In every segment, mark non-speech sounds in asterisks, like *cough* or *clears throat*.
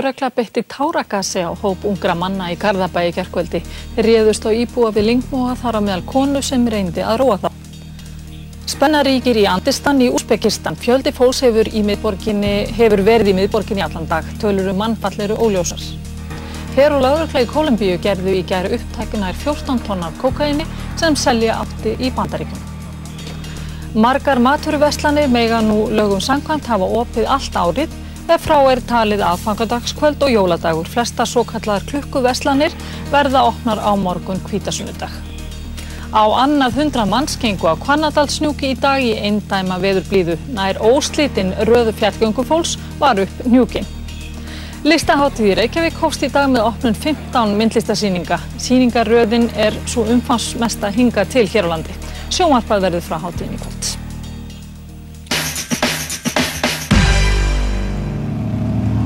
Lögregla beitti tárakassi á hóp ungra manna í Garðabæi gerkvöldi. Þeir réðust á íbúa við Lingmúa þar á meðal konu sem reyndi að róa það. Spennaríkir í Andistan í Úsbekistan. Fjöldi fólks hefur, hefur verið í miðborginni allan dag. Tölur um mannfall eru óljósar. Hér og lögregla í Kolumbíu gerðu í gerð upptækunar 14 tonnar kokaini sem selja átti í bandaríkjum. Margar maturveslanir mega nú lögum sangkvæmt hafa opið allt árið ef frá er talið aðfangadagskvöld og jóladagur. Flesta svo kallar klukkuveslanir verða opnar á morgun kvítasunnudag. Á annað hundra manns gengu á Kvannadalsnjúki í dag í eindæma veðurblíðu. Nær óslítinn röðu fjallgöngufólks var upp njúkin. Listaháttíð í Reykjavík hófst í dag með opnun 15 myndlistasýninga. Sýningarröðin er svo umfansmesta hinga til hér á landi. Sjómarpað verður frá háttíðin í kvöld.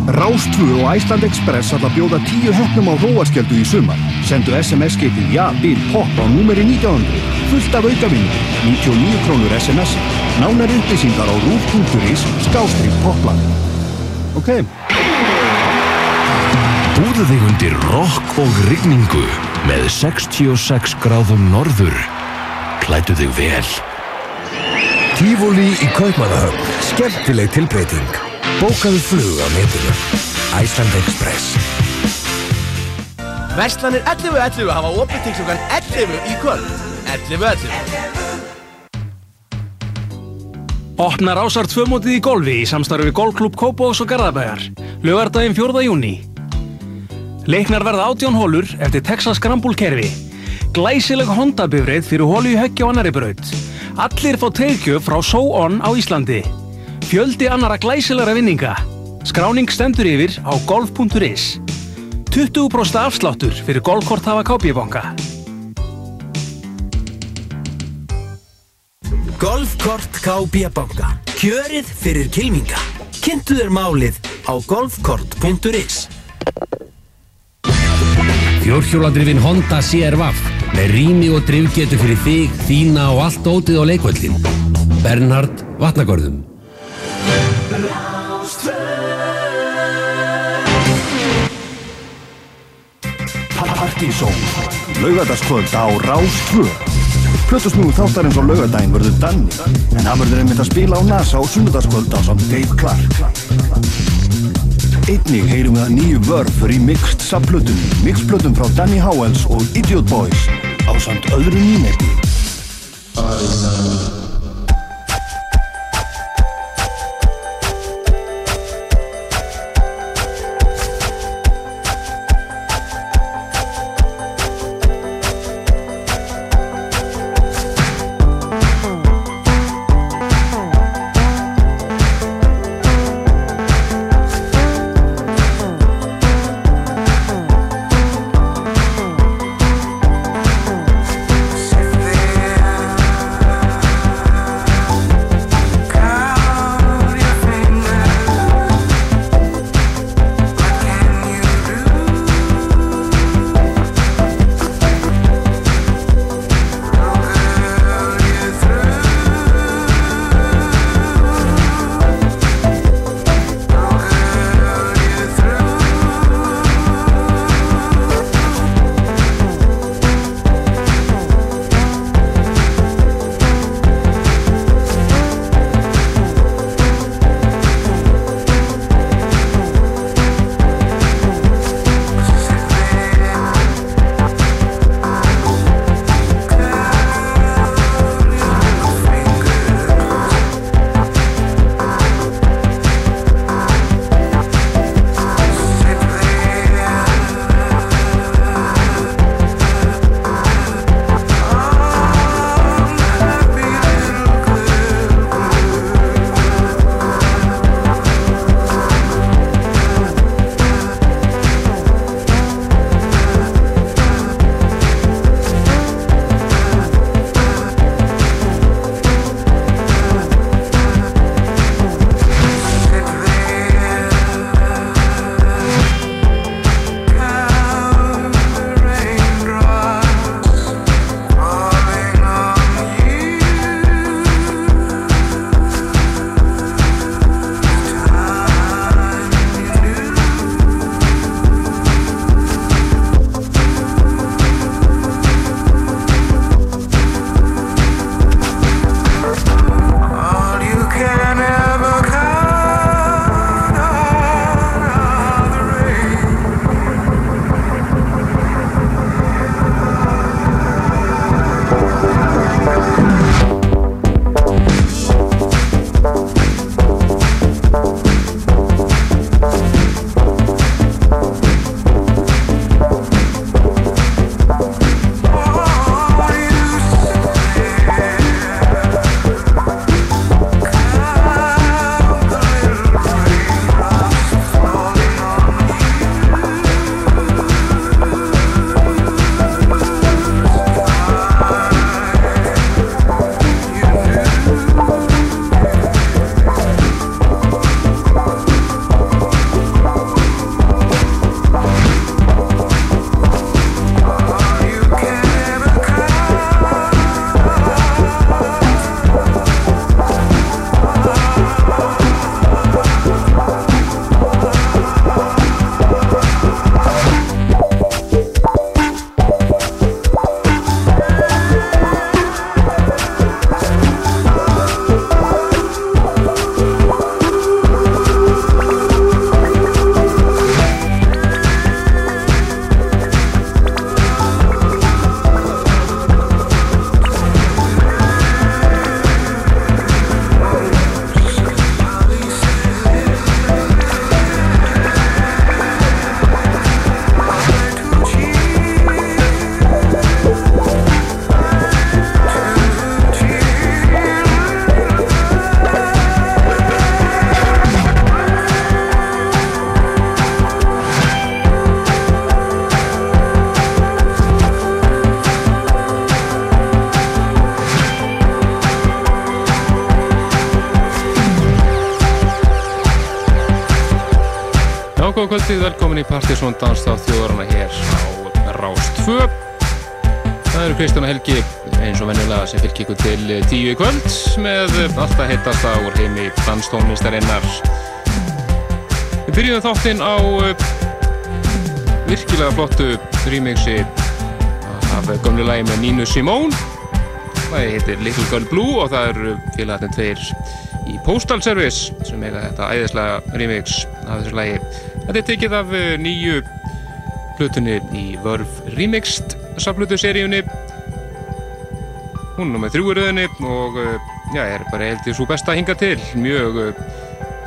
Rástfú og Æsland Express ætla að bjóða tíu höfnum á hróarskjöldu í sumar. Sendu SMS-skipið ja, bil, hopp á númeri 1900. Fullt af aukavinnu. 99 krónur SMS. Nánar upplýsingar á rúf.is skástrið hopplan. Ok. Búðu þig undir rock og rigningu með 66 gráðum norður. Klætu þig vel. Tífóli í Kaupmannahöfn. Skemmtileg tilbreyting. Bókaðu flug á netinu. Æsland Express. Verslanir 11.11 hafa opið til klukkan 11 í kvöld. 11.11. Opnar ásar tvömótið í golfi í samstarfi við Golfklub Kópós og Garðabæjar. Lögardaginn 4. júni. Leiknar verða átjón hólur eftir Texas Scramble kerfi. Glæsileg Honda-bifrið fyrir hólu í höggja og annari braut. Allir fá tegjöf frá So On á Íslandi. Fjöldi annara glæsilegra vinninga. Skráning stendur yfir á golf.is. 20% afsláttur fyrir golfkort hafa kápíbanka. Golfkort banka. Kjörið fyrir kilminga. Kynntu þér málið á golfkort.is. Fjórhjóladrifin Honda CR-V með rými og drivgetu fyrir þig, þína og allt ótið á leikvöldin. Bernhard Vatnagörðum. Partizón. Laugardaskvöld á Rás 2. Plötusnúðu þáttarins á laugardaginn verður Danni, en hann verður einmitt að spila á NASA á sunnudagskvöld á samt Dave Clark. Einnig heyrum við að nýju vörf í mixt samplötunum, mixplötum frá Danny Howells og Idiot Boys á samt öðru nýmeti. Já, kvöldið, velkomin í Partíson Danstáð þjóðarana hér á Rás 2. Það eru Kristján og Helgi eins og venjulega sem fylgir ykkur til tíu í kvöld með alltaf heitast á heimi danstónlistarinnar. Við byrjum þáttinn á uh, virkilega flottu remixi af gömlu lagi með Nínu Simón. Það heitir Little Girl Blue og það eru félagatinn tveir í Postal Service sem eiga þetta æðislega remix af þessu lagi. Þetta er tekið af eh, nýju hlutunni í Vörf Remixed saflutu seríunni. Hún er með þrjúuröðinni og eh, já, er bara heldur svo best að hinga til. Mjög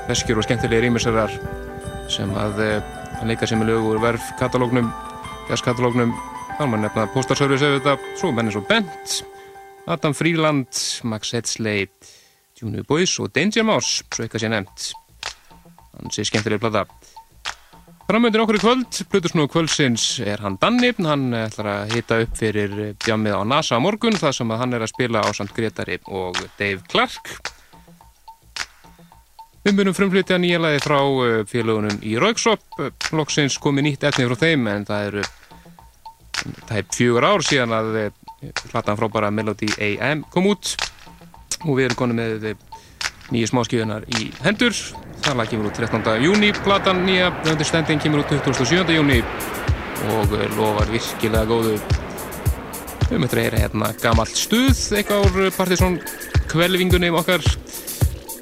feskjur og skemmtilegi rýmisarar sem að, að leika sem er lögur Vörf katalógnum jazzkatalógnum, þá maður nefna Postal Service ef þetta, svo menn eins og Bent Adam Freeland, Max Hedsley Junior Boys og Danger Mouse svo eitthvað sé nefnt. Hann sé skemmtilega plata Framöndir okkur í kvöld, Plutusnúðu kvöldsins er hann Danni, hann ætlar að hita upp fyrir bjámið á NASA á morgun þar sem hann er að spila á samt Gretari og Dave Clark. Við munum frumflytja nýja lagi frá uh, félagunum í Rauksop. Loksins komi nýtt etni frá þeim en það eru er fjögur ár síðan að platan uh, frábara Melody AM kom út. Og við erum konið með nýju smáskjöðunar í hendur Það lag kemur út 13. júni, platan nýja Understanding kemur út 27. júni og lofar virkilega góðu við möttum að heyra hérna gamalt stuð eitthvað ár Partiðsson kvelvingunum okkar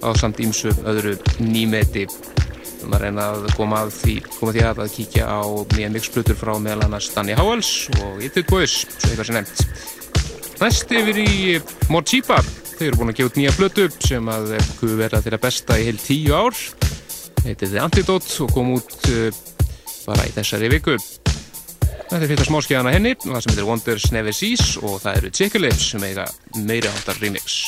á samt ímsu öðru nýmeti við erum að reyna að koma að því koma því að að kíkja á nýja mixplutur frá meðal annars Danny Howells og Itted Boys, svo eitthvað sem nefnt næst yfir í Morchipa Þeir eru búin að gefa út nýja blötu sem að hefðu verið að þeirra besta í heil tíu ár. Þetta er The Antidote og kom út eh, bara í þessari viku. Þetta er fyrta smáskjæðana henni, það sem heitir Wonders Never Seas og það eru Chickalips sem eiga meira ándar remix.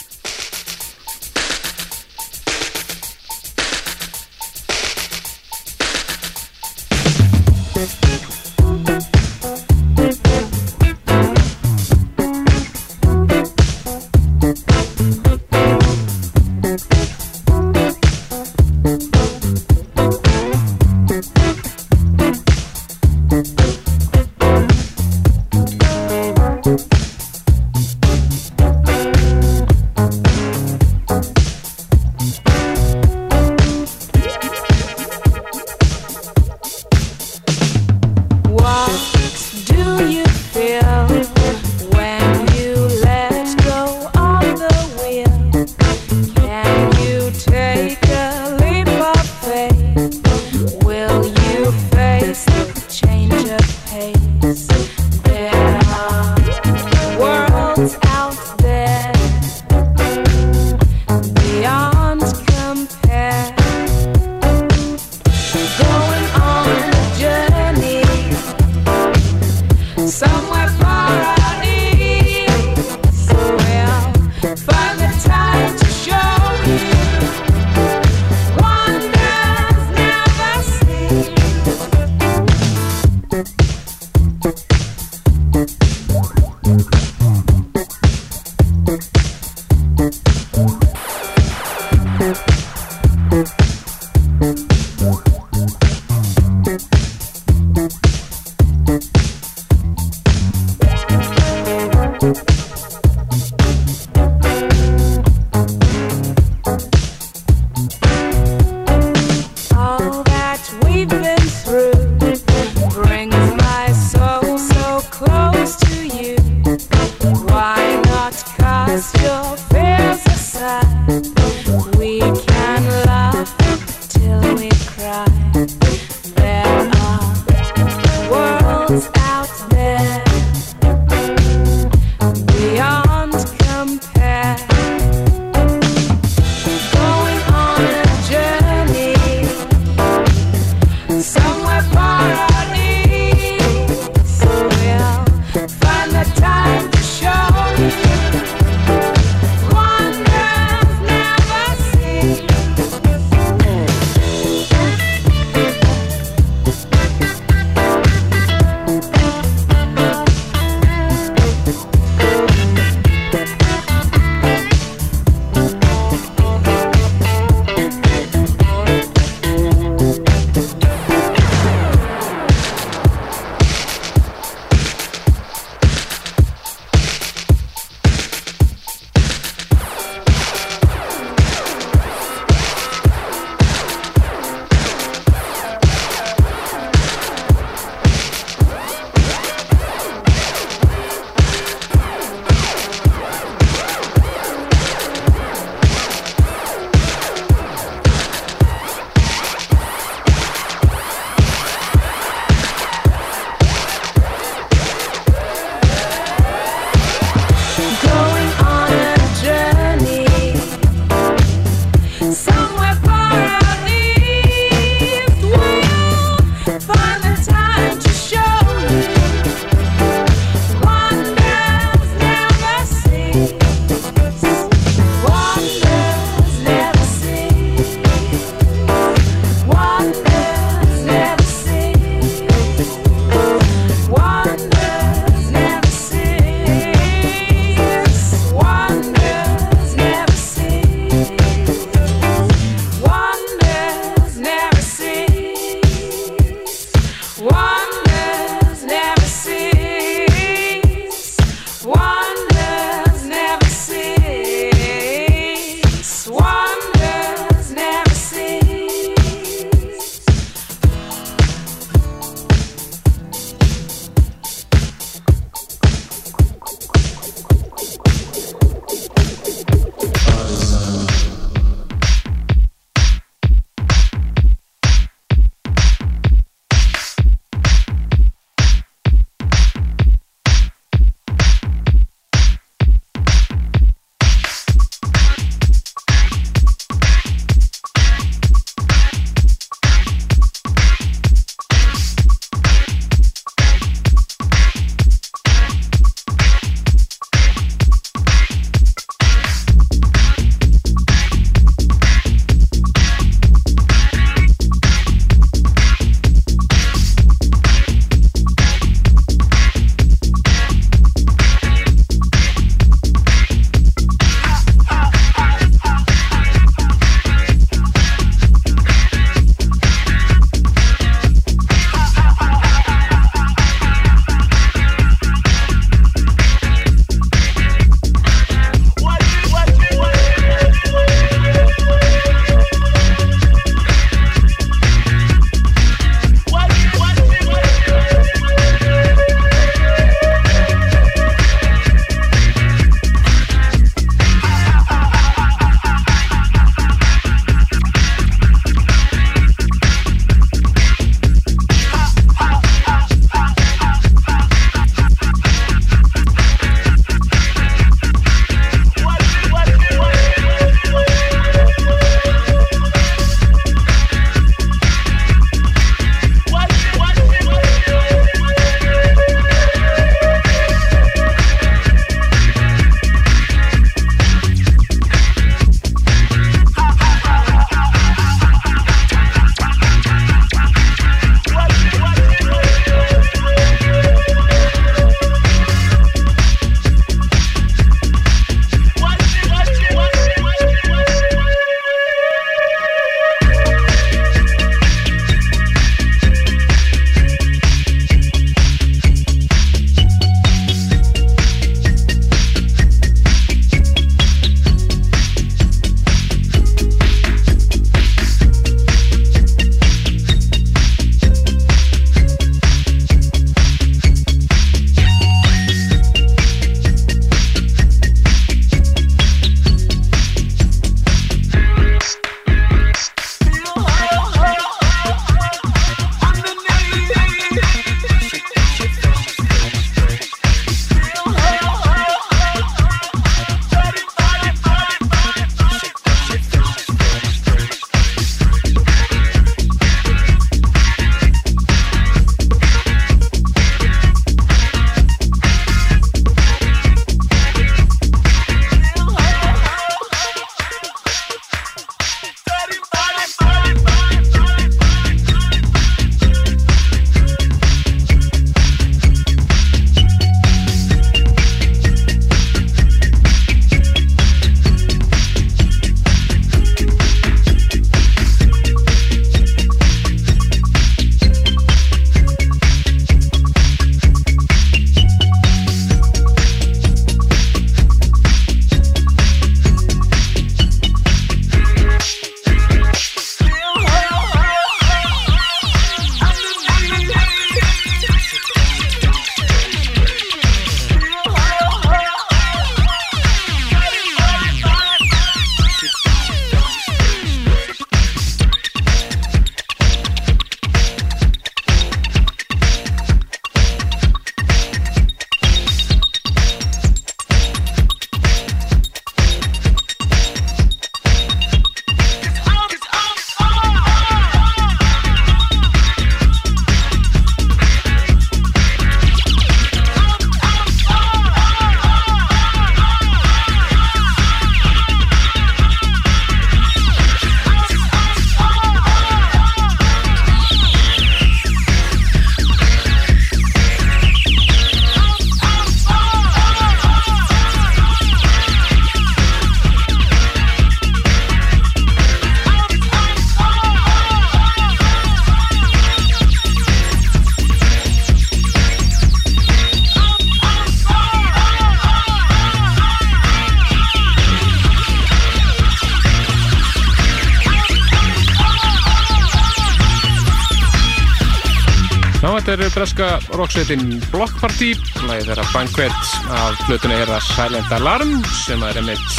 Já, þetta er breska rocksveitin Block Party, lagi þeirra Banquet af flutunni er það Silent Alarm sem er einmitt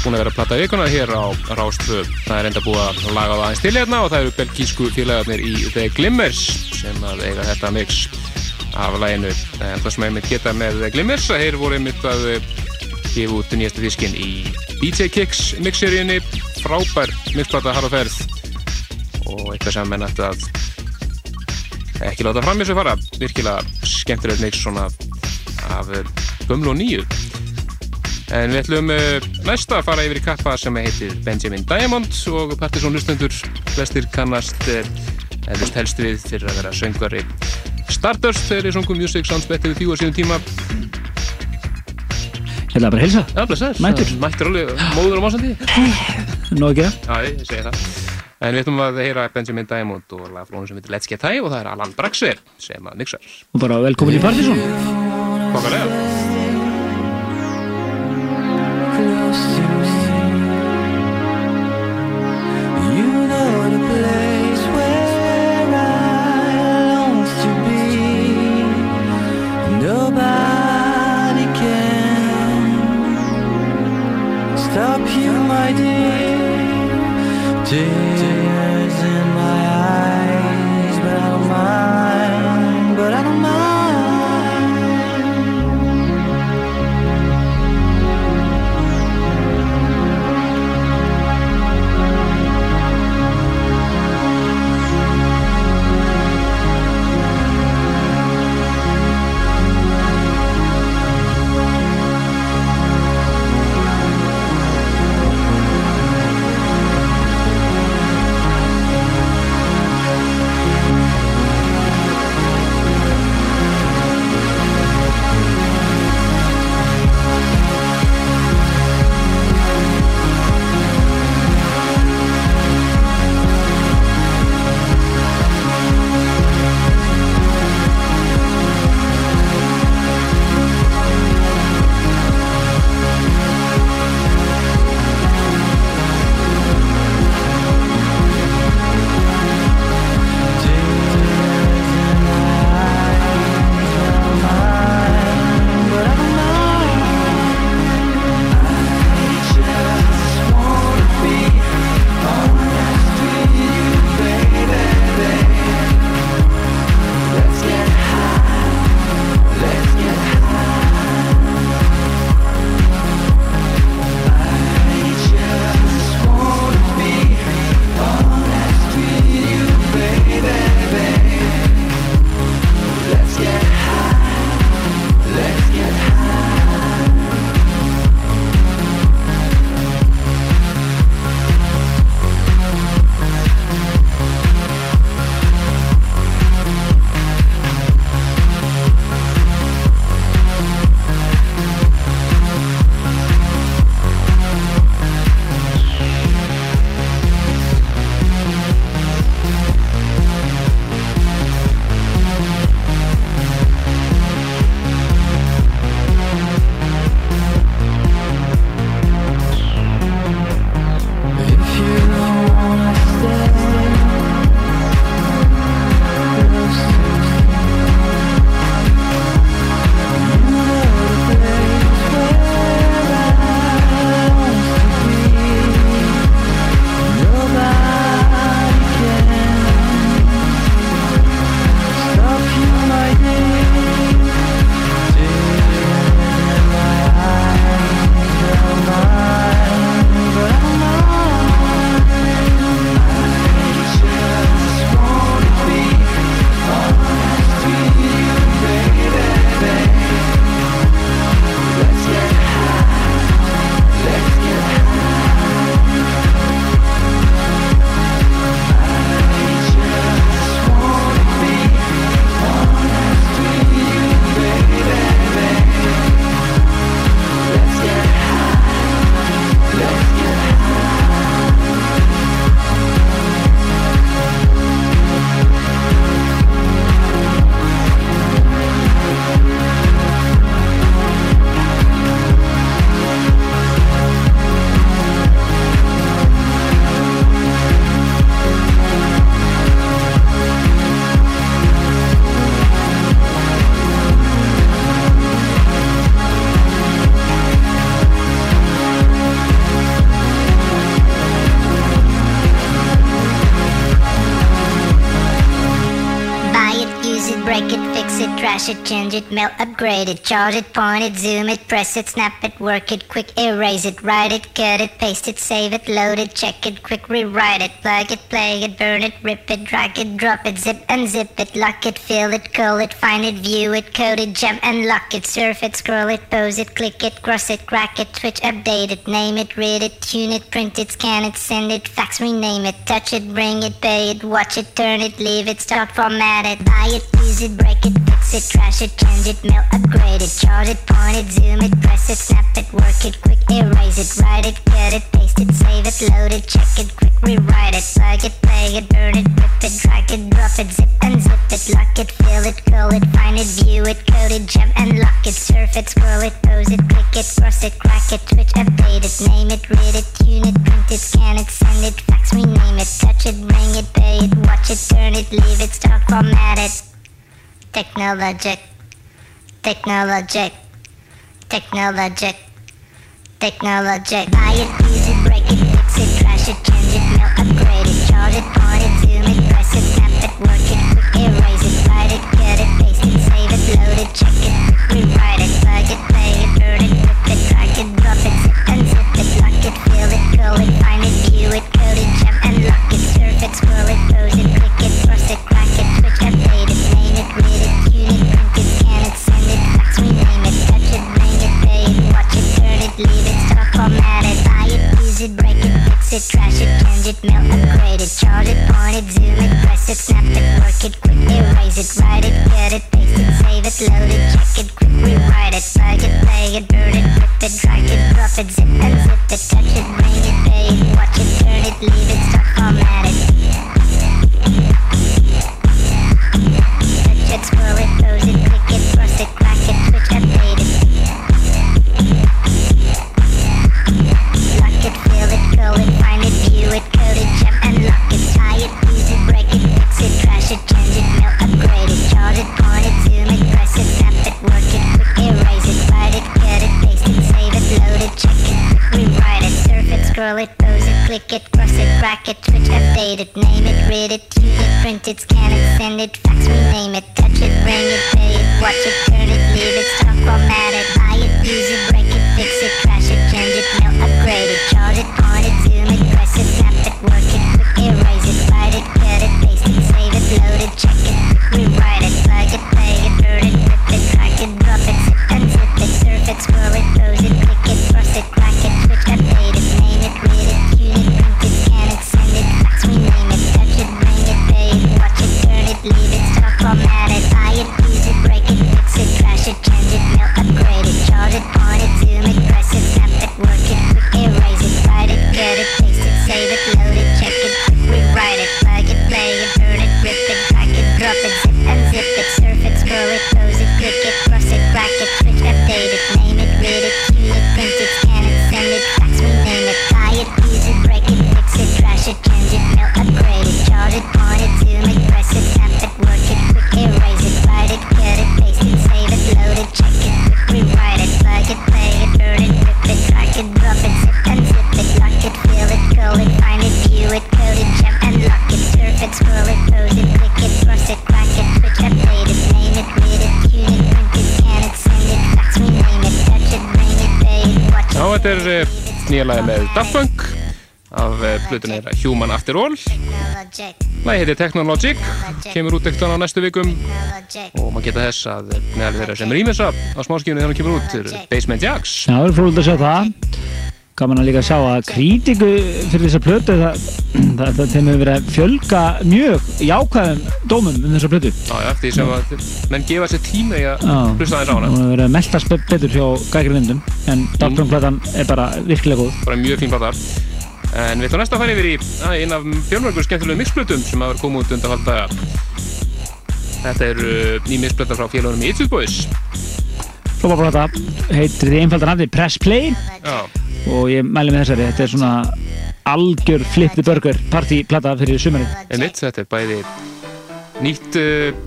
búin að vera að platta vikuna hér á Rástfö. Það er enda búið að laga það aðeins til hérna og það eru belgísku félagarnir í The Glimmers sem að eiga þetta mix af læginu. Það sem ég mitt geta með The Glimmers að þeir voru mitt að gefa út nýjastu fiskinn í DJ Kicks mixseríunni, frábær mixplata har og eitthvað sem menn ætti að ekki láta fram þessu fara. Virkilega skemmtilegt mix svona af gömlu og nýju. En við ætlum uh, næsta að fara yfir í kappa sem heitir Benjamin Diamond og Partiðsson Lustendur flestir kannast eðvist helst við fyrir að vera söngvari. Stardust þegar ég songum Music Sounds Better við fjóða síðan tíma. Hérna bara hilsa Já, blessaður. Mættur. Mættur alveg móður á másandi. Nó ekki Já, ég segi það En við ætlum að heyra Benjamin Diamond og lagflónu sem heitir Let's Get High og það er Alan Braxer sem að mixar. Og bara velkomin í Partiðsson. Fokkarlega. Nobody it, change it, melt, upgrade it, charge it, point it, zoom it, press it, snap it, work it, quick erase it, write it, cut it, paste it, save it, load it, check it, quick rewrite it, plug it, play it, burn it, rip it, drag it, drop it, zip unzip it, lock it, fill it, call it, find it, view it, code it, jump and lock it, surf it, scroll it, pose it, click it, cross it, crack it, switch, update it, name it, read it, tune it, print it, scan it, send it, fax, rename it, touch it, bring it, pay it, watch it, turn it, leave it, start, format it, buy it, use it, break it, it, trash it, change it, mail, upgrade it, charge it, point it, zoom it, press it, snap it, work it, quick erase it, write it, cut it, paste it, save it, load it, check it, quick rewrite it, plug it, play it, burn it, rip it, drag it, drop it, zip unzip it, lock it, fill it, call it, find it, view it, code it, jump and lock it, surf it, scroll it, pose it, click it, cross it, crack it, switch, update it, name it, read it, tune it, print it, scan it, send it, fax, rename it, touch it, bring it, pay it, watch it, turn it, leave it, start, format it. Technologic, technologic, technologic, technologic. Buy it, use it, break it, fix it, trash it, change it, mail, upgrade it, charge it, point it, zoom it, press it, snap it, work it, quick erase it, write it, cut it, paste it, save it, load it, check it, rewrite it, plug it, play it, burn it, rip it, drag it, drop it, zip unzip it, lock it, fill it, call it, find it, view it, code it, jump and lock it, surf it, scroll it, pose it, format it, buy it, use it, break it, fix it, trash it, change it, mail, upgrade it, charge it, point it, zoom it, press it, snap it, work it, quick erase it, write it, cut it, paste it, save it, load it, check it, quick rewrite it, plug it, play it, burn it, rip it, drag it, drop it, zip and unzip it, touch it, bring it, pay it, watch it, turn it, leave it, start, format it, scroll it, pose it, click it, cross it, bracket, it, switch, update it, name it, read it, tune it, print it, scan it, send it, fax, rename it, touch it, bring it, pay it, watch it, turn it, leave it, start, format it, buy it, use it, break it, þetta er uh, nýja lagi með Daft Punk af plötun þeirra Human After All. Lagi heitir Technologic kemur út ekkert á næstu vikum. Og maður geta þess að meðal þeirra sem rýmisa á smáskífunni hann kemur út eru Basement Jacks. Já, það er fróðilegt að sjá það gaman að líka sjá að krítiku fyrir þessa plötu það, það, það þeim hefur verið að fjölga mjög jákvæðum dómum um þessa plötu. Já, já, því sem að menn gefa sér tíma í að Já, hlusta aðeins á hún hana hefur verið að meldast be- betur hjá gækirvindum en Darkroom-platan er bara virkilega góð. Bara mjög fín plata. En við ætlum næst að fara yfir í að, einn af fjölmörgur skemmtilegu mixplötum sem hafa komið út undan halda þetta er uh, ný mixplöta frá félagunum í Itchus Boys Frábær plata heitir því einfaldan nafni Press Play. Já, og ég mæli með þessari. Þetta er svona algjör flip the burger partyplata fyrir sumarið. Einmitt, þetta er bæði nýtt uh,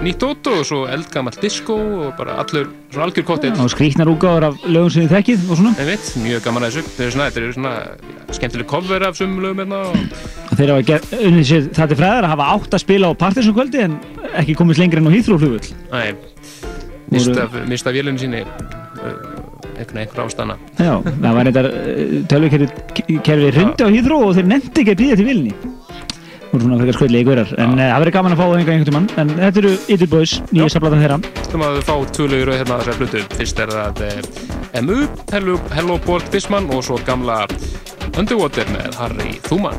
nýtt dót og svo eldgamalt disco og bara allur, svona algjör kottill og skrýtnar úgáður af lögum sem þið þekkið og svona. Einmitt, mjög gaman að þessu. Þetta er svona, þetta er svona skemmtileg cover af sumum lögum hérna og þeir hafa gert, unnið sér það til fræðar að hafa átt að spila á Partisan kvöldi en ekki komist lengri enn á Heathrow flugvöll Nei, mista, mista vélunni síni einhvern einhver ástana Já, það var eitthvað tölvukerfi hrundi á Heathrow og þeir nefndi ekki að býða til vilni voru svona frekar sköldlega í guðrar en uh, það verður gaman að fá það einhvern einhvern tímann en þetta eru Idiot Boys, nýja saplatan þeirra. Þú maður fá tvölugur hérna þessar hlutu Fyrst er það eh, MU, Hello, Hello Bolt Bisman og svo gamla Underwater með Harry Thuman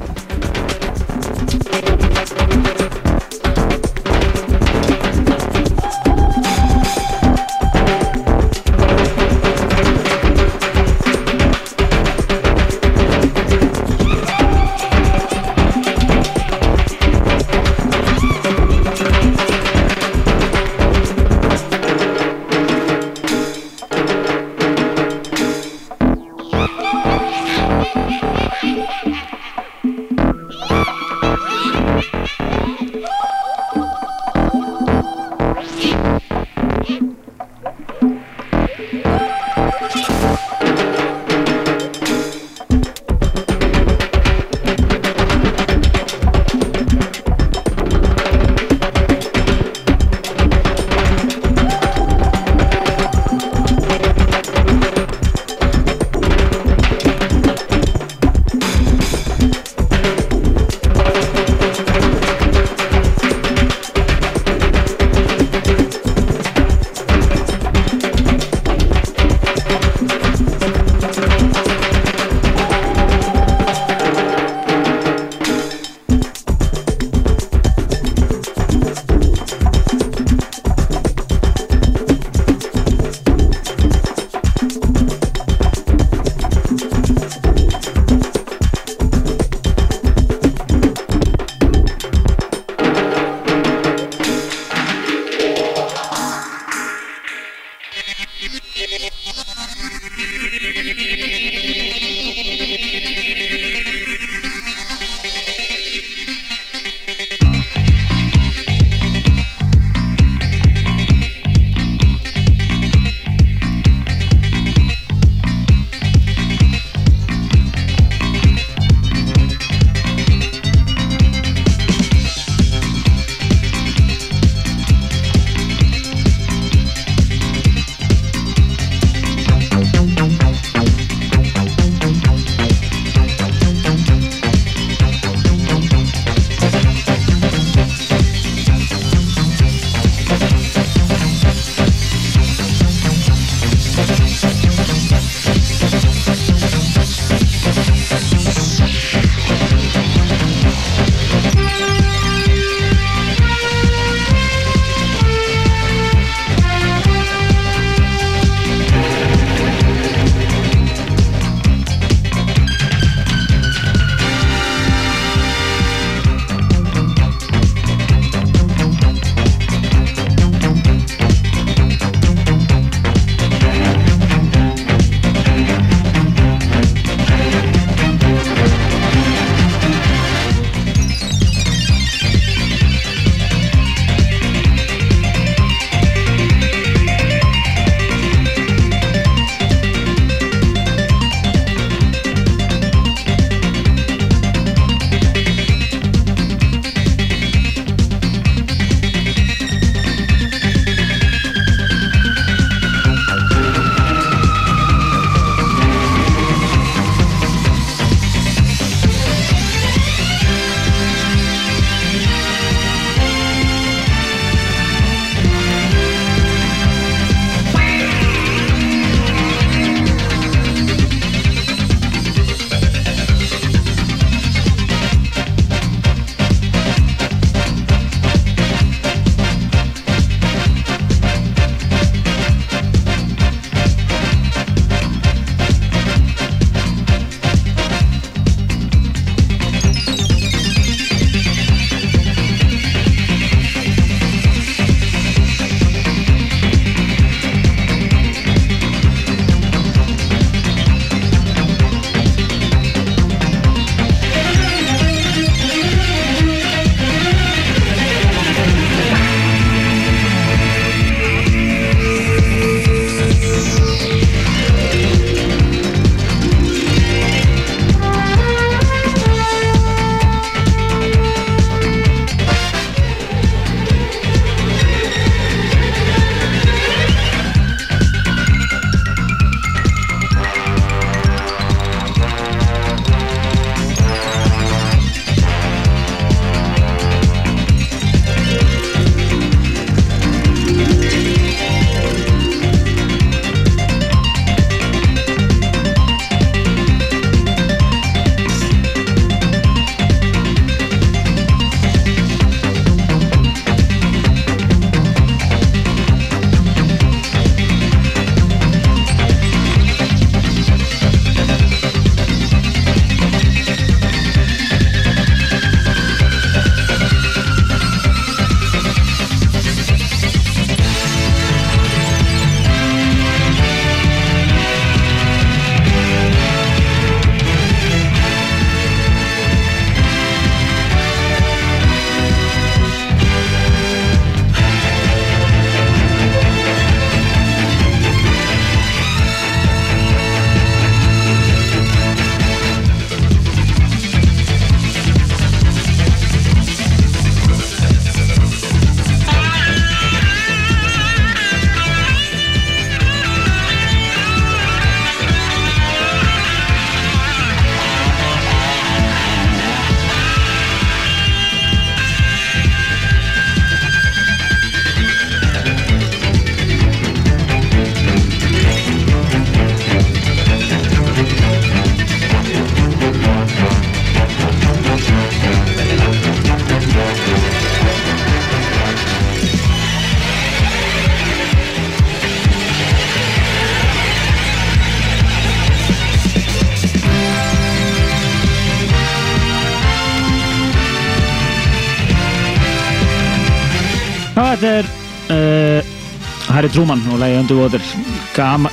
Harry Truman og lagi Underwater.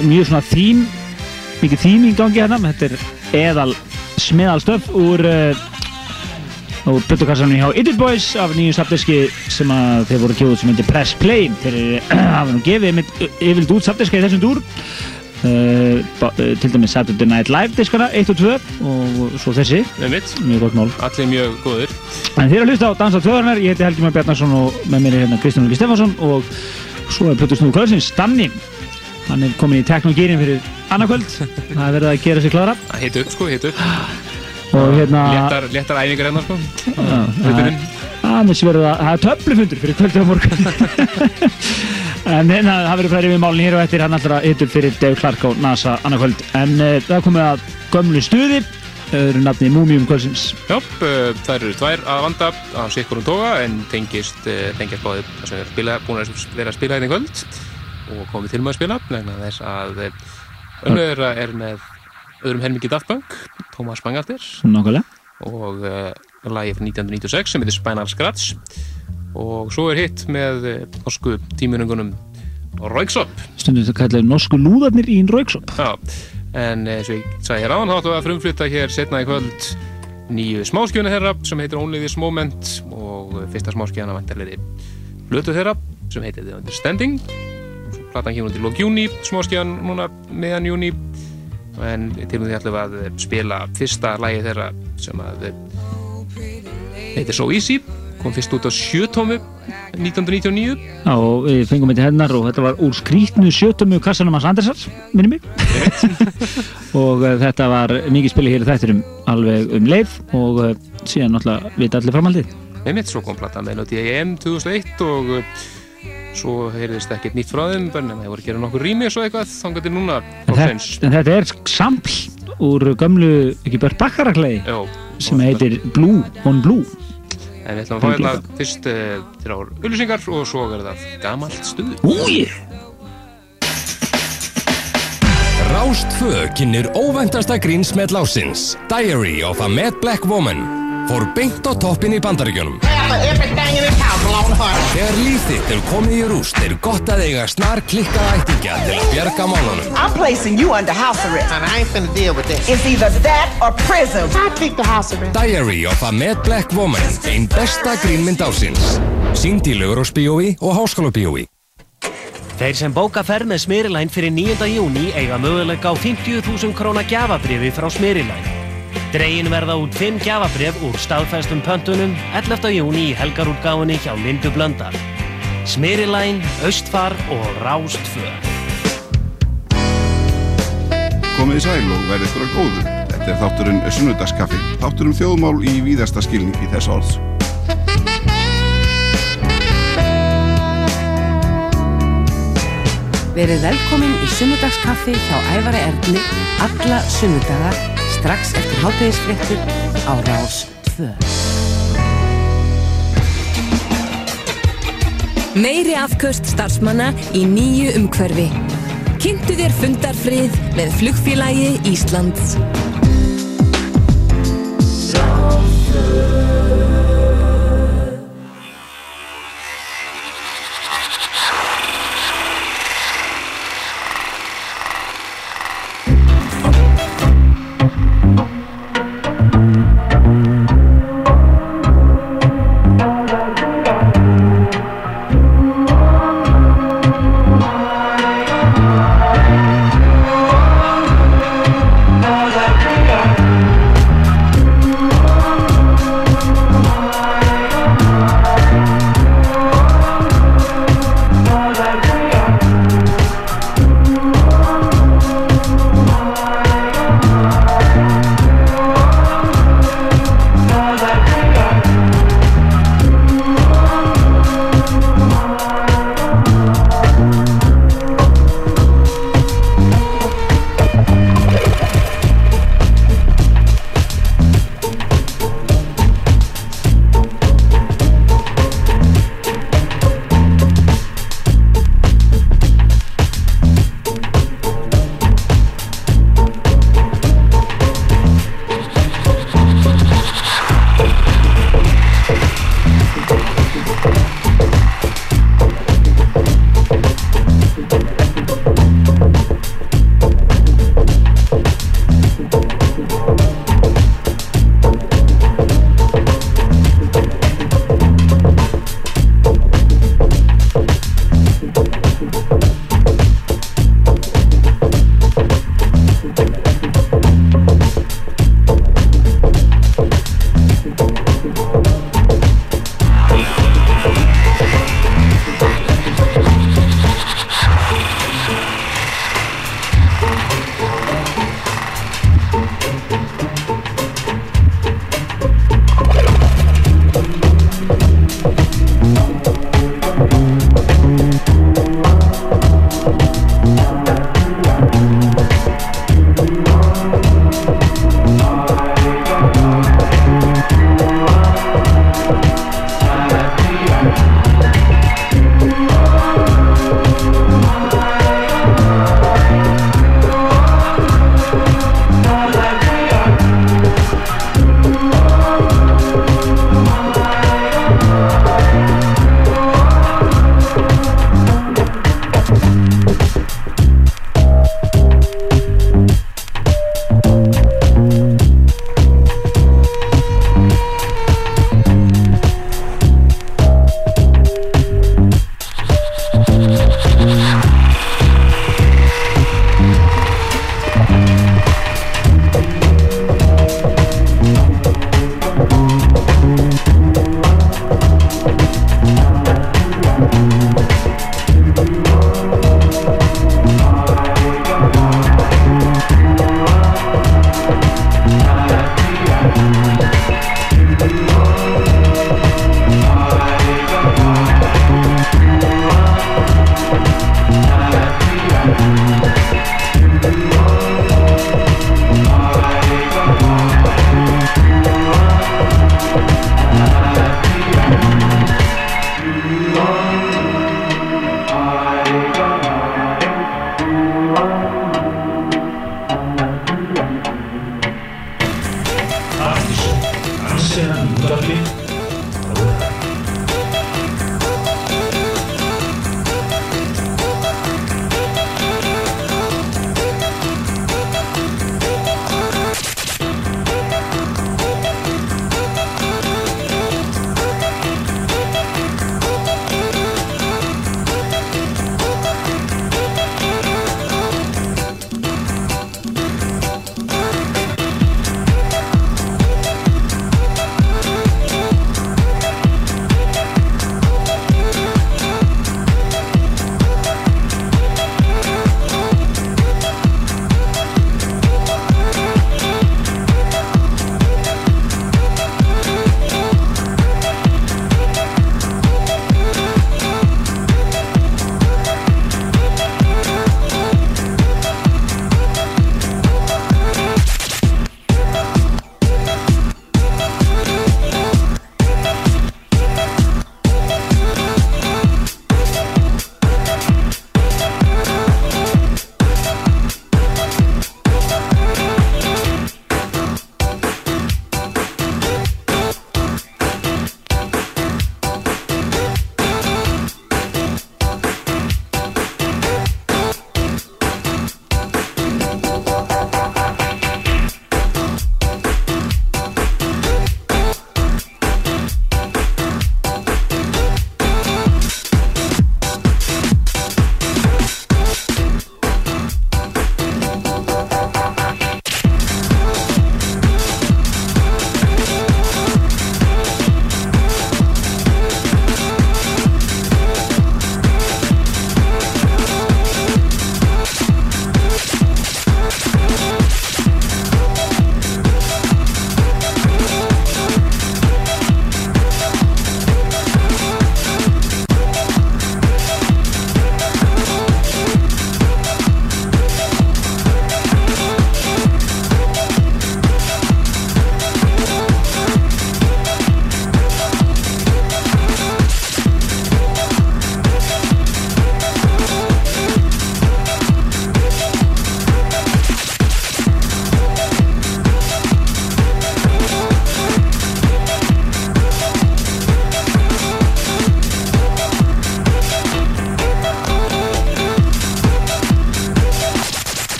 Mjög svona þým mikið þým í gangi hérna. Þetta er eðal smiðalstöf úr uh, úr Plutukassanum hjá Idiot Boys af nýju sapdiski sem að þeir voru kjóðuð sem heitir Press Play. Þeir *clears throat* hafa nú gefið með yfirlt út sapdiska í þessum dúr. Uh, til dæmis Saturday Night Live diskana 1 og 2 og svo þessi. Mjög gott mál. Allir mjög góður En eru að hlusta á Dansa Tvöðarnar, ég heiti Helgi Már Bjarnarsson og með mér er hérna Kristján Ulgi Stefansson og svo er Plötusnúðu Kvöldsins, Danni. Hann er komin í teknogýrin fyrir annarkvöld, *laughs* það er verið að gera sig klara Það hitt upp sko, hitt upp og hérna... Léttar, léttar æfingar hérna sko. Það er er töflufundur fyrir kvöldi á morgun. *laughs* en hérna, það verður fræðið við málun hér og eftir. Hann allra hittur fyrir Dave Clark á NASA annarkvöld. En uh, það komið að gömlu stuði, öðru nafni Múmium Kvöldsins. Já, uh, það eru tvær að vanda á sikkurum toga en tengist, tengjast báðið er að spila, búin að vera að spila hérna í kvöld og komið til með að spila vegna þess að önnur þeirra er með öðrum helmingi Daft Punk, Thomas Bangalter Nákvæmlega. og uh, lagi frá 1996 sem heitir Spinal Scratch og svo er hitt með norsku tímunungunum Rauksop Stundum það kallaði norsku lúðarnir í Rauksop. Já, en eins og ég sagði hér áðan við að frumflytta hér setna í kvöld nýju smáskjöna þeirra sem heitir Only This Moment og fyrsta smáskjöna vantarleiri hlutu þeirra sem heitir The Understanding. Platan kemur til lók júni smáskjöna núna meðan júni en til því ætlum við að spila fyrsta lagi þeirra sem að heitir So Easy kom fyrst út á sjötómu 1999 Já, og við fengum þetta hennar og þetta var úr skrítnu sjötumu kassanum hans Andersar, minni mig. *laughs* og uh, þetta var mikið spili hér í þætturum alveg um leið og uh, síðan náttúrulega vita allir framhaldið. Einmitt, svo kom platan Melody AM 2001 og uh, svo heyrðist ekkert nýtt frá þeim nema þeir voru að gera nokkur rými og svo eitthvað þangar til núna En, þetta- en þetta er sampl úr gömlu, ekki bara bakkaraklæði Jó, sem heitir Blue on Blue. En við ætlum að fá hérna fyrst uh, þrjár auðlýsingar og svo er það gamalt stuð. Úi! Rástfö kynir óvæntasta grínsmell ásins Diary of a Mad Black Woman fór beint á toppin í bandaríkjunum Þegar líf þitt er komið í rúst er gott að eiga snar klikkað ættingja til að bjarga málunum I'm placing you under house arrest. And I ain't finna deal with this. It's either that or prison. I pick the house arrest. Diary of a Mad Black Woman einn besta grínmynd ásins Sýnd í Laugurásbíói og Háskólabíói Þeir sem bóka ferð með Smyrilæn fyrir 9. júni eiga möguleika á 50.000 króna gjafabrifi frá Smyrilæn. Dregin verða út 5 gjafabrif úr staðfæstum pöntunum 11. júni í helgarútgáfunni hjá Lindu Blöndal. Smyrilæn, Östfar og Rástfö. Komið í sæl og verið ykkur að góðu. Þetta er þátturinn Sunnudagskaffi, þátturinn þjóðmál í víðasta skilning í þess orðs. Verið velkomin í sunnudagskaffi hjá Ævari Erni alla sunnudaga strax eftir hátægisfréttir á Rás 2. Meiri afköst starfsmanna í nýju umhverfi. Kynntu þér fundarfrið með flugfélagi Íslands.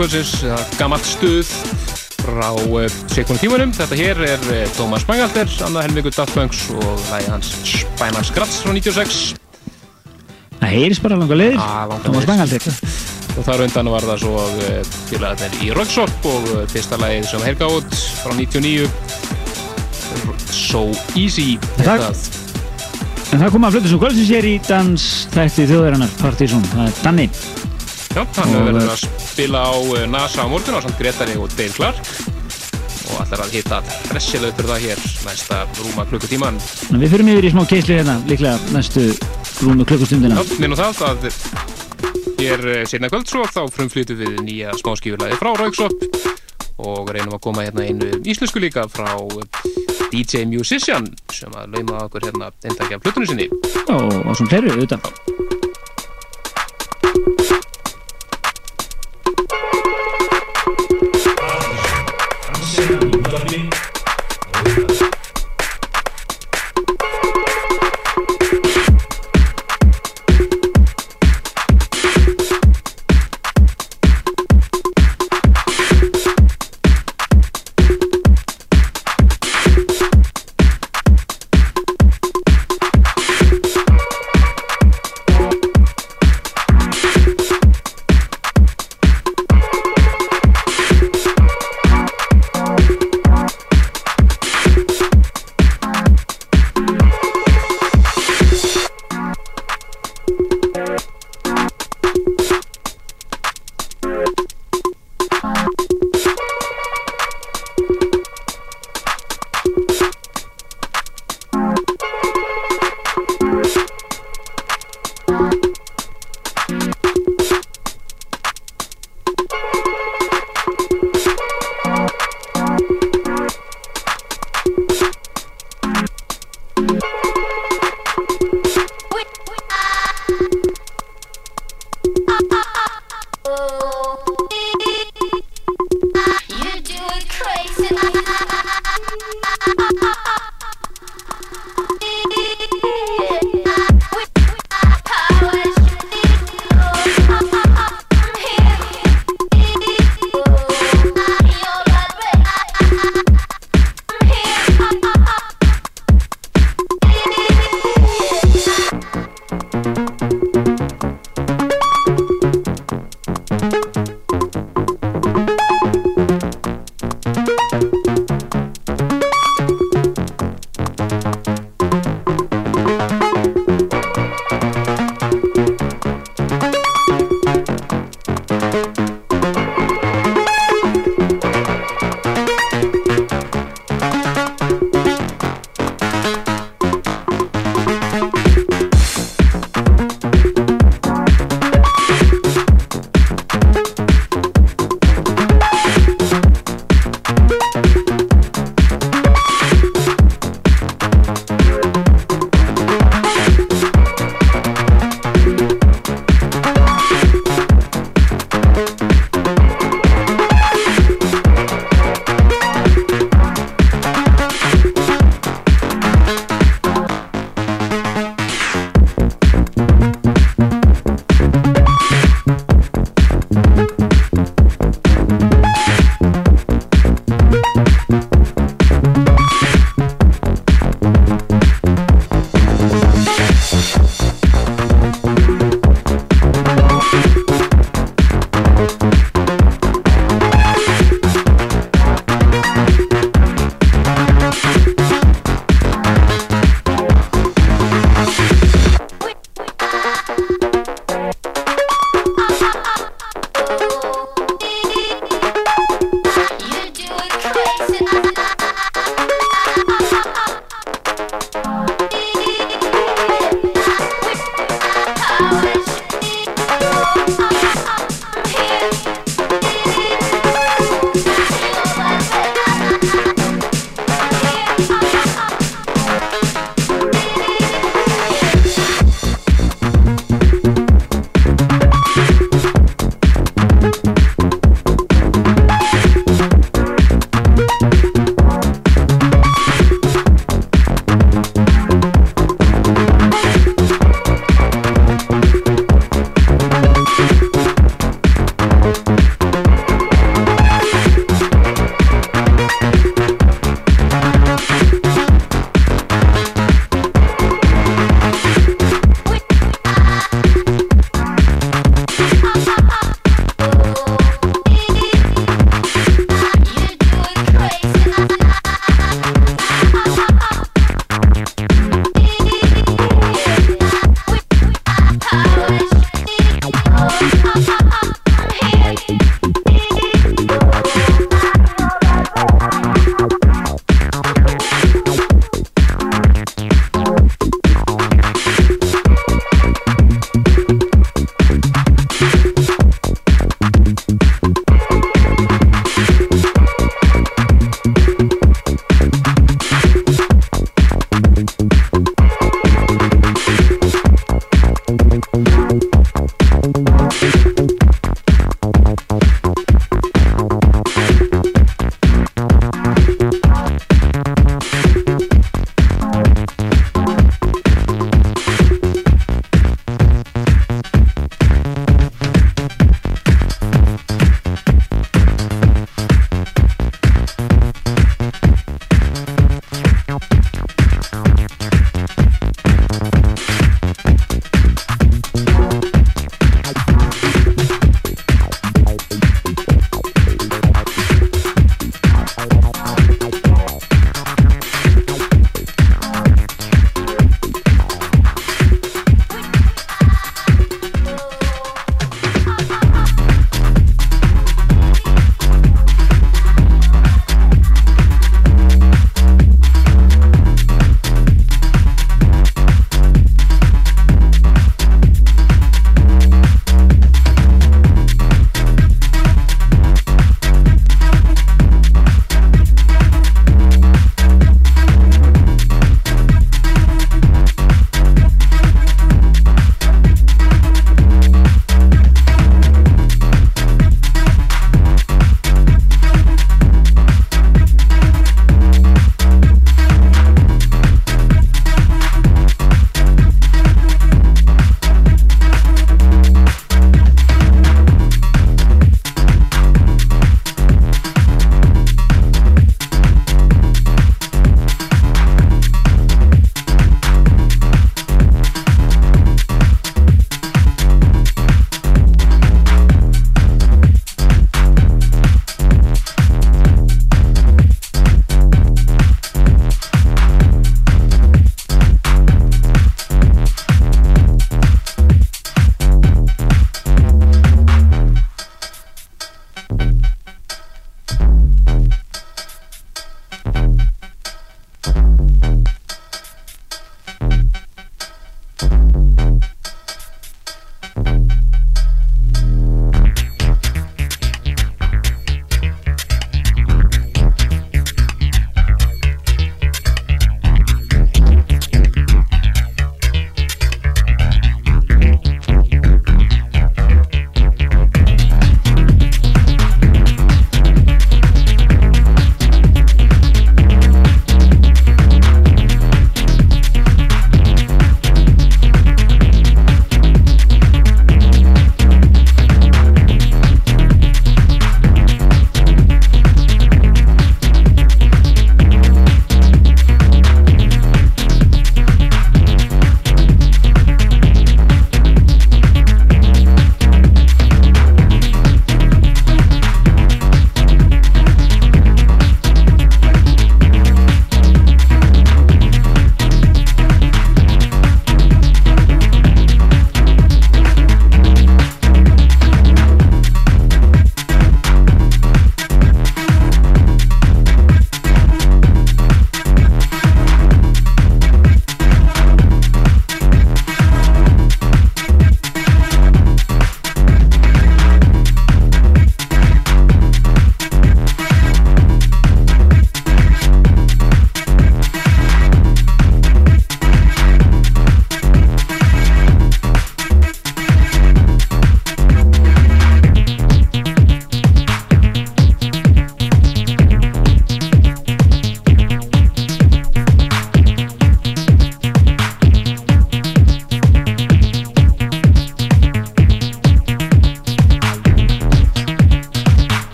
Kvöldsins, gammalt stuð frá uh, sekundum tímanum. Þetta hér er uh, Thomas Bangalter, annað helmingur Daft Punks og lægi hans Spinal Scratch frá 96. Það heyrist bara langa leiðir. Ah, leiðir. Bangalter. *laughs* Og þar undan var það svo uh, félagarnir í Rockshop og fyrsta lagið sem herga út frá 99 So Easy heitað. En það kom að flutu svo kvöldsins hér í dans þætti þjóðarinnar Partizón. Það er Danni. Já, hann hefur verið að spila á uh, NASA á morgun á samt Gretari og Dave Clark og allar að hitta pressilautur það hér næsta rúma klukkutíman við fyrir yfir í smá keislu hérna, líklega næstu rúmu klukkustundina. Já, minnum það að hér eh, seinna kvöld svo þá frumflytum við nýja smáskífurlagi frá Rauksop og reynum að koma hérna einu íslensku líka frá eh, DJ Musician sem að lauma okkur hérna eintakja plötunum sinni Og, og svona fleiri, auðvitað.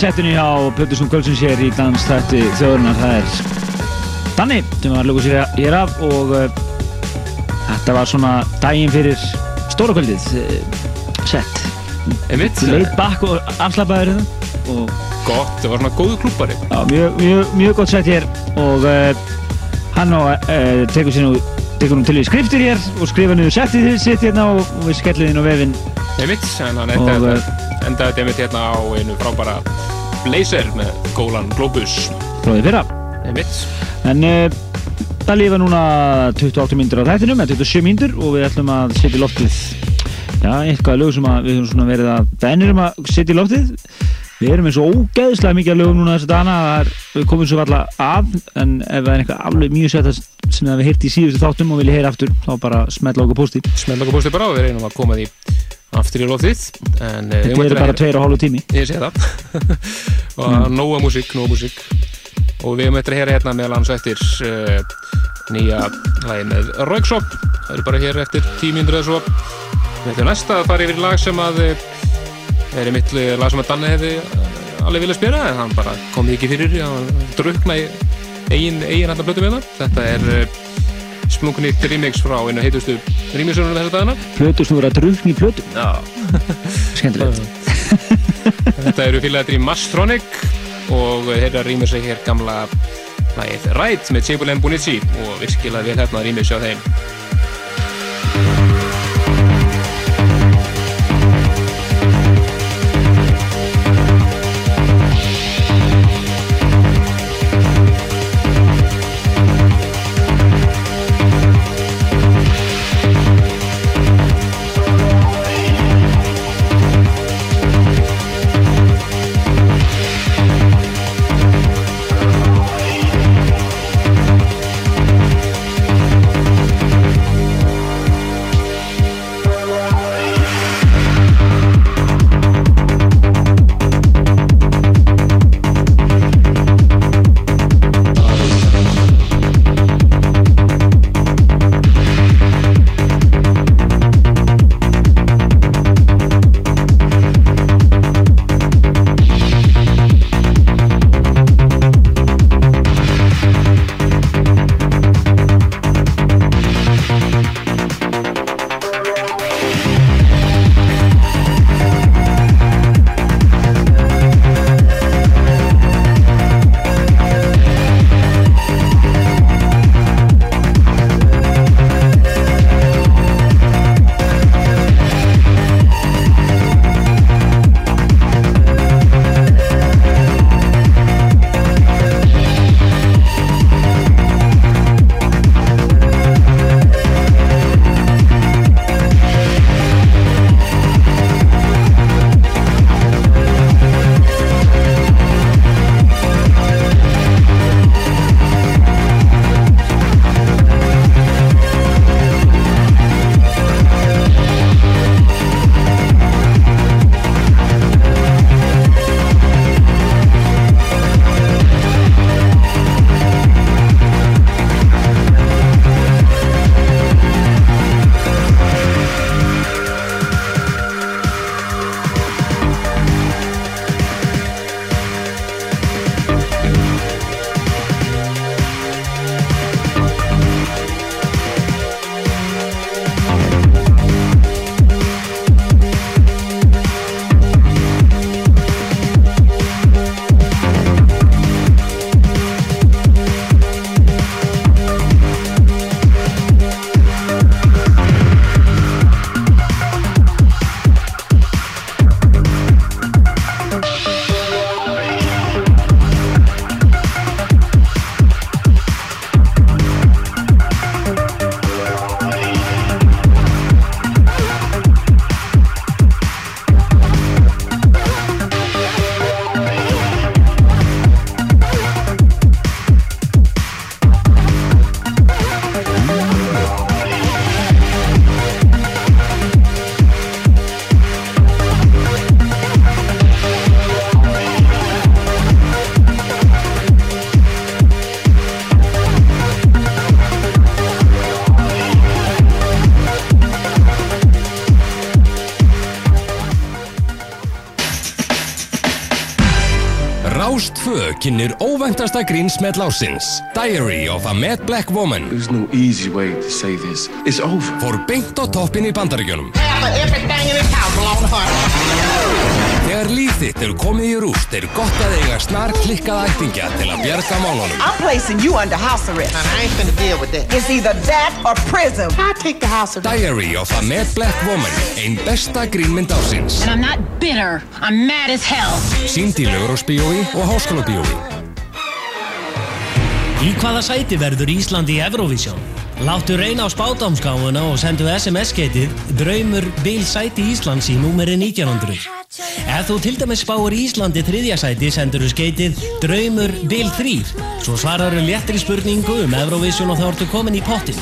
Settinu hjá Pötusum Kvöldsins hér í dansstætti þjóðurnar. Það er Danni sem var lukuð sér hér af og uh, þetta var svona daginn fyrir stóra kvöldið uh, sett. Leit bakk og afslappaður þetta og Gott, það var svona góðu klúpari. Mjög, mjög, mjög gott sett hér og uh, hann uh, tekur sér nú tekur nú til við skriftir hér og skrifa niður settið sitt hérna og, og við skellum inn á vefinn Einmitt, en hann Og, endaði þetta einmitt hérna á einu frábæra blazer með gólan Globus. því fyrra. En uh, það lifa núna 28 myndir á þættinum, eða 27 myndir og við ætlum að setja í loftið já, eitthvað lög sem að við höfum svona verið að bennir um að setja í loftið við erum eins og ógeðslega mikið að lögum núna þessi dana það er, við komum svo alla af en ef það er eitthvað alveg mjög sett sem við heyrti í síðustu þáttum og viljið heyra aftur þá bara smetla okkur posti Smell okkur postið bara og við reynum að koma því aftur í loftið. En, eh, þetta eru bara heyra- tveir og hálfu tími Ég sé það. *laughs* og Mm. nóga músík, nóga músík. Og við möttum að heyra hérna meðal hans eftir uh, nýja lagi með Rauksop. Það eru bara hér eftir tímíndur eða svo. Við ætlum næst að fara yfir lag sem að eh, er í mitt lag sem að Danni hefði alveg viljað spila en hann bara kom því ekki fyrir hann drukna í eigin, eigin hann blötu með það. Þetta er splunkunýtt remix frá einu heitustu remixunum þessar dagana. plötu sem voru að drukna í plötu Já. *laughs* skemmtilegt *laughs* Þetta eru félagatri Mastronic og þeirra rýmur sig hér gamla lagið Ride með Tjibul Mbunici og virkilega vel hérna rýmur sig á þeim. Kynir óvæntasta grínsmell ásins Diary of a Mad Black Woman There's no easy way to say this. It's over. Fór beint á toppin í bandaríkjunum Everything in this house belong to her. Þegar líf þitt er komið í rúst er gott að eiga snar klikkaða ættingja til að bjarga málunum I'm placing you under house arrest. And I ain't finna deal with that. It's either that or prison. I take the house arrest. Diary of a Mad Black Woman Ein besta grínmynd ásins And I'm not bitter. I'm mad as hell. Sýnd í Lugurásbíói og Háskólabíói Í hvaða sæti verður Ísland í Eurovision? Láttu reyna á spátámskáfuna og sendu SMS-getið Draumur Bil sæti Íslands í númeri 1900. Ef þú til dæmis spáir Íslandi þriðja sæti sendur þú skeitið Draumur Bil 3 svo svarar þú léttri spurningu um Eurovision og þá ertu komin í pottin.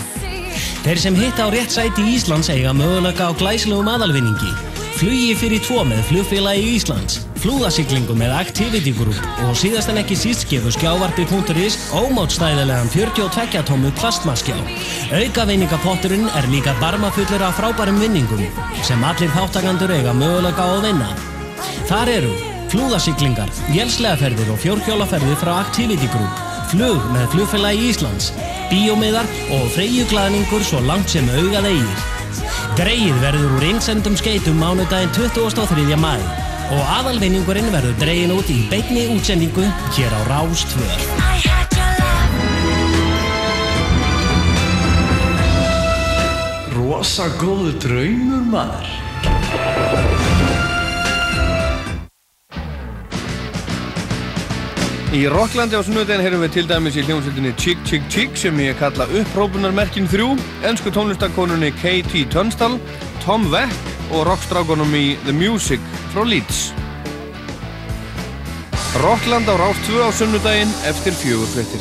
Þeir sem hitta á rétt sæti Íslands eiga möguleika á glæslegum aðalvinningi. Flugi fyrir tvo með flugfélagi Íslands Flúðasiklingu með Activity Group og síðast en ekki síst gefur skjávarpi.is ómátstæðilegan 42 tómu plastmaskjá. Aukavinningapotturinn er líka barmafullur af frábærum vinningum sem allir þáttakandur eiga möguleika á að vinna Þar eru flúðasiklingar, vélslegaferðir og fjórhjólaferðir frá Activity Group flug með flugfélagi Íslands bíómiðar og freyjuglaðningur svo langt sem augað eigir Greið verður úr einsendum skeitum mánudaginn 23. mæ og aðalvinningurinn verður dregin út í beinni útsendingu hér á Rástvör. Rosa góðu draumur maður. Í Rocklandi á sunnudegin heyrum við til dæmis í hljómsveitinni Chick Chick Chick sem ég kalla upprópunarmerkin 3, ennsku tónlistakonunni K.T. Tunstall, Tom Weck og rockstrákonum í The Music frá Leeds. Rockland á Rás 2 á sunnudegin eftir fjögur frettir.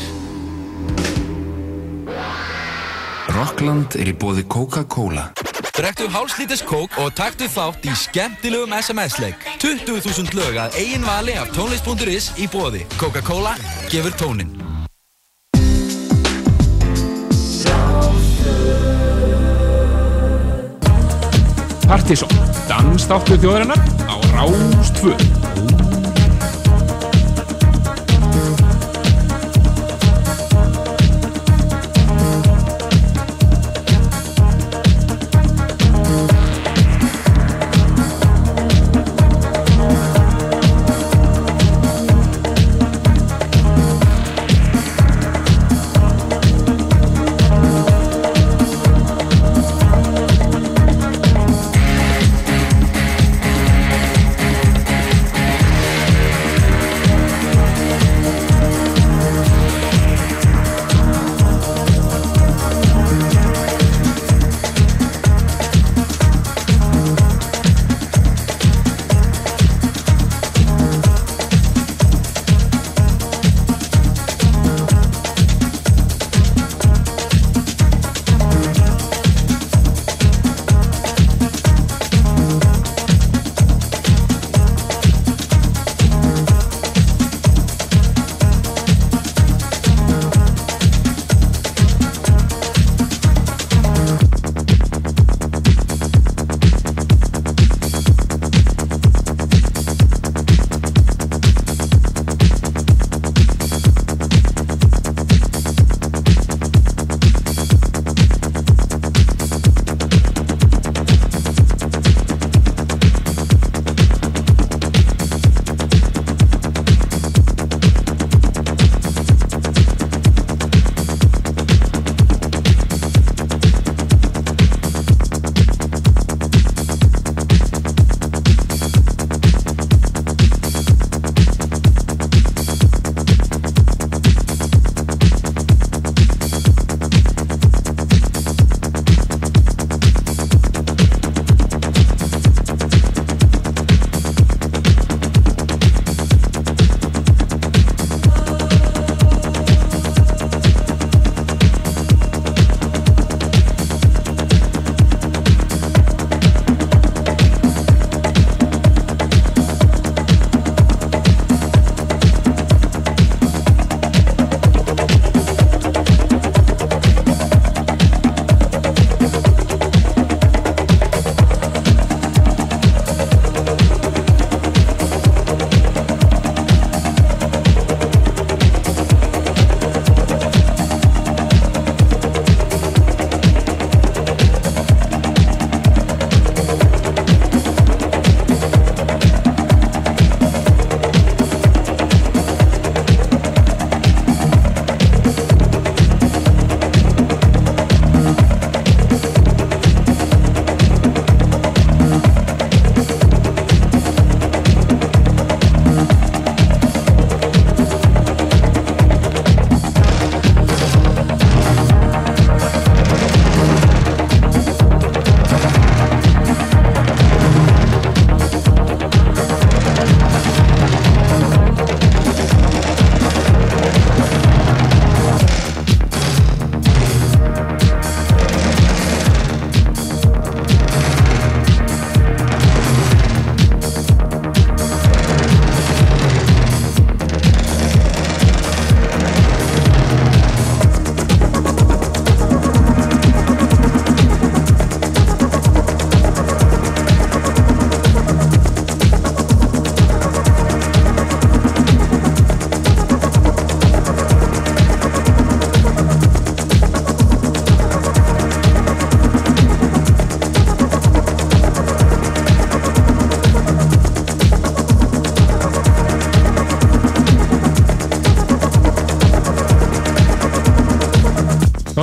Rockland er í bóði Coca-Cola. Drektu hálslítis kók og taktu þátt í skemmtilegum SMS-leik. 20.000 lög að eigin vali af tónlist.is í bóði. Coca-Cola gefur tónin. Partíson, dansdáttur þjóðarinnar á Rástvö.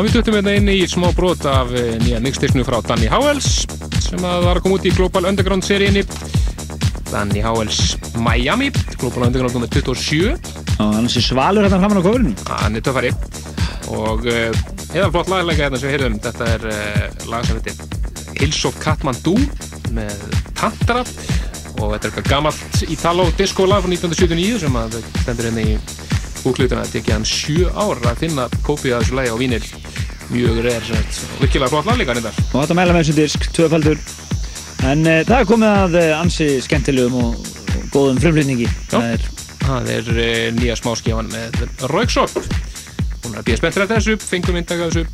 Við duttum hérna inn í smá brot af eh, nýja mixtisnu frá Danny Howells sem að var að koma út í Global Underground seríinni Danny Howells Miami Global Underground nr. 27 Og hann sé svalur hérna framan á kofurinu. Hann er töffari. Og uh, eða flott laglega hérna sem við heyrðum. Þetta er uh, lag sem heitir Hills of Kathmandu með Tantara og þetta er eitthvað gamalt Italo disco lag frá 1979 sem að stendur hérna í búklutuna það tekið hann sjö ár að finna kópið af þessu lagi á vínil mjög reyr og virkilega flott lag líka þetta Og þetta mæla með þessu disk, tvöfaldur. En uh, það er komið að uh, ansi skemmtilegum og, og góðum frumflutningi. Það er það er uh, nýja smáskifan með Rauksop hún er að býja spennt fyrir þessu fengum inntaka þessu.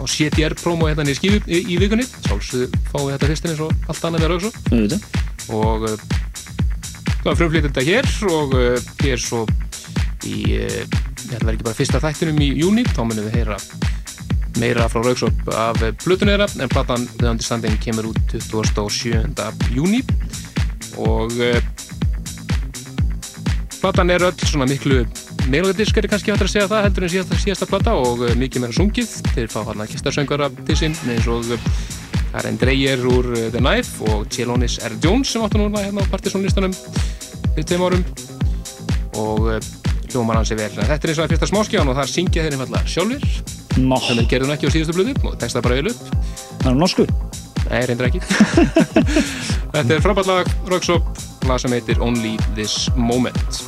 Á CTR promo hérna í skifu í, í vikunni. Sálsögðu fáum við þetta fyrstin eins og allt annað með Auðvitað. og uh, það frumflyttir þetta hér og hér svo í að vera ekki bara fyrsta þættinum í júni þá munum við heyra meira frá Rauksop af plötunni þeirra en platan The Understanding kemur út 27. júni og uh, platan er öll svona miklu melodiskari kannski hættir að segja það heldur en síðasta, síðasta plata og uh, mikið meira sungið þeir fá hann að kistarsöngara til sín eins og uh, Karen Dreyer úr uh, The Knife og Chelonis R. Jones sem áttu núna hérna á partysónlistanum fyrir tveim árum og hljómar hans er vel þetta er eins og það fyrsta smáskján og þar syngja þeir einfallega sjálfur Nó. þannig gerðu hann ekki á síðustu blödu og texta bara vel upp Það er norsku? Nei, reyndir ekki *laughs* Þetta er frábært lag, Rauksop lag sem heitir Only This Moment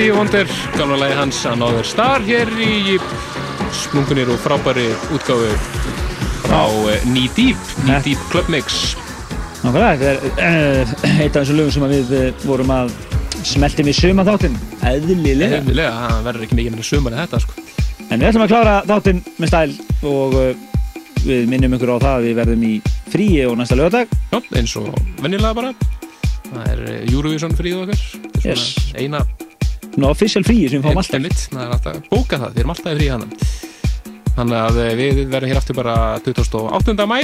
Steve Wonder, gamla lagi hans Another Star hér í splungunir og frábæri útgáfu á eh, Knee Deep, Knee Deep Club Mix. Nákvæmlega, þetta er uh, eitt af þessum lögum sem við uh, vorum að smelti við suma þáttinn, eðlilega. Eðlilega, það verður ekki mikið með sumar en þetta sko. En við ætlum að klára þáttinn með stæl og við minnum ykkur á það að við verðum í fríi og næsta lögadag. Já, eins og vennilega bara. Það er eh, Eurovision fríð okkar. Yes. eina Nú, official fríi sem við fáum alltaf. Það er alltaf að bóka það, við erum alltaf í frí hann Þannig að eh, við verðum hér aftur bara 28. mæ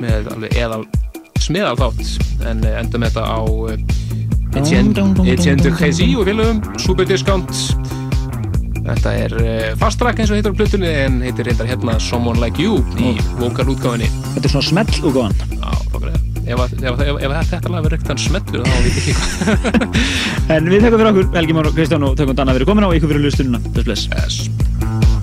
með alveg eðal smiðal þátt en eh, endum þetta á eh, Etienne Crézy og félögum Super Discount Þetta er fast track eins og heitir á plötunni en heitir reyndar hérna Someone Like You í vokalútgáfinni Þetta er svona smell útgáfan. Já, fokkurlega Ef, ef, ef, ef þetta lag verður ekkert hann smellur þá veit ekki hvað *laughs* En við þekkum fyrir okkur, Helgi Már og Kristján og tökum Danna fyrir komin á ykkur fyrir lustununa. Bless, bless. Yes